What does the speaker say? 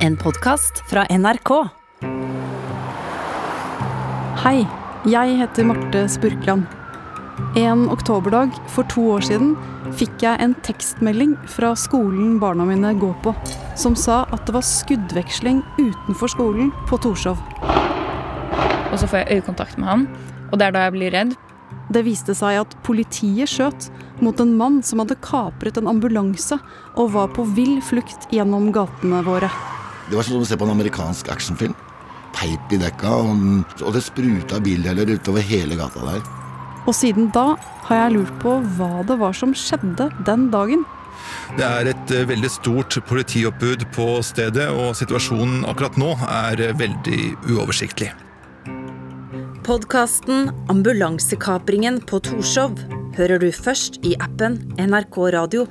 En podkast fra NRK. Hei, jeg heter Marte Spurkland. En oktoberdag for to år siden fikk jeg en tekstmelding fra skolen barna mine går på, som sa at det var skuddveksling utenfor skolen på Torshov. Og så får jeg øyekontakt med han, og det er da jeg blir redd. Det viste seg at politiet skjøt mot en mann som hadde kapret en ambulanse og var på vill flukt gjennom gatene våre. Det var som å se på en amerikansk actionfilm. Teip i dekka, og, og det spruta bildeler utover hele gata der. Og siden da har jeg lurt på hva det var som skjedde den dagen. Det er et eh, veldig stort politioppbud på stedet, og situasjonen akkurat nå er eh, veldig uoversiktlig. Podkasten Ambulansekapringen på Torshov hører du først i appen NRK Radio.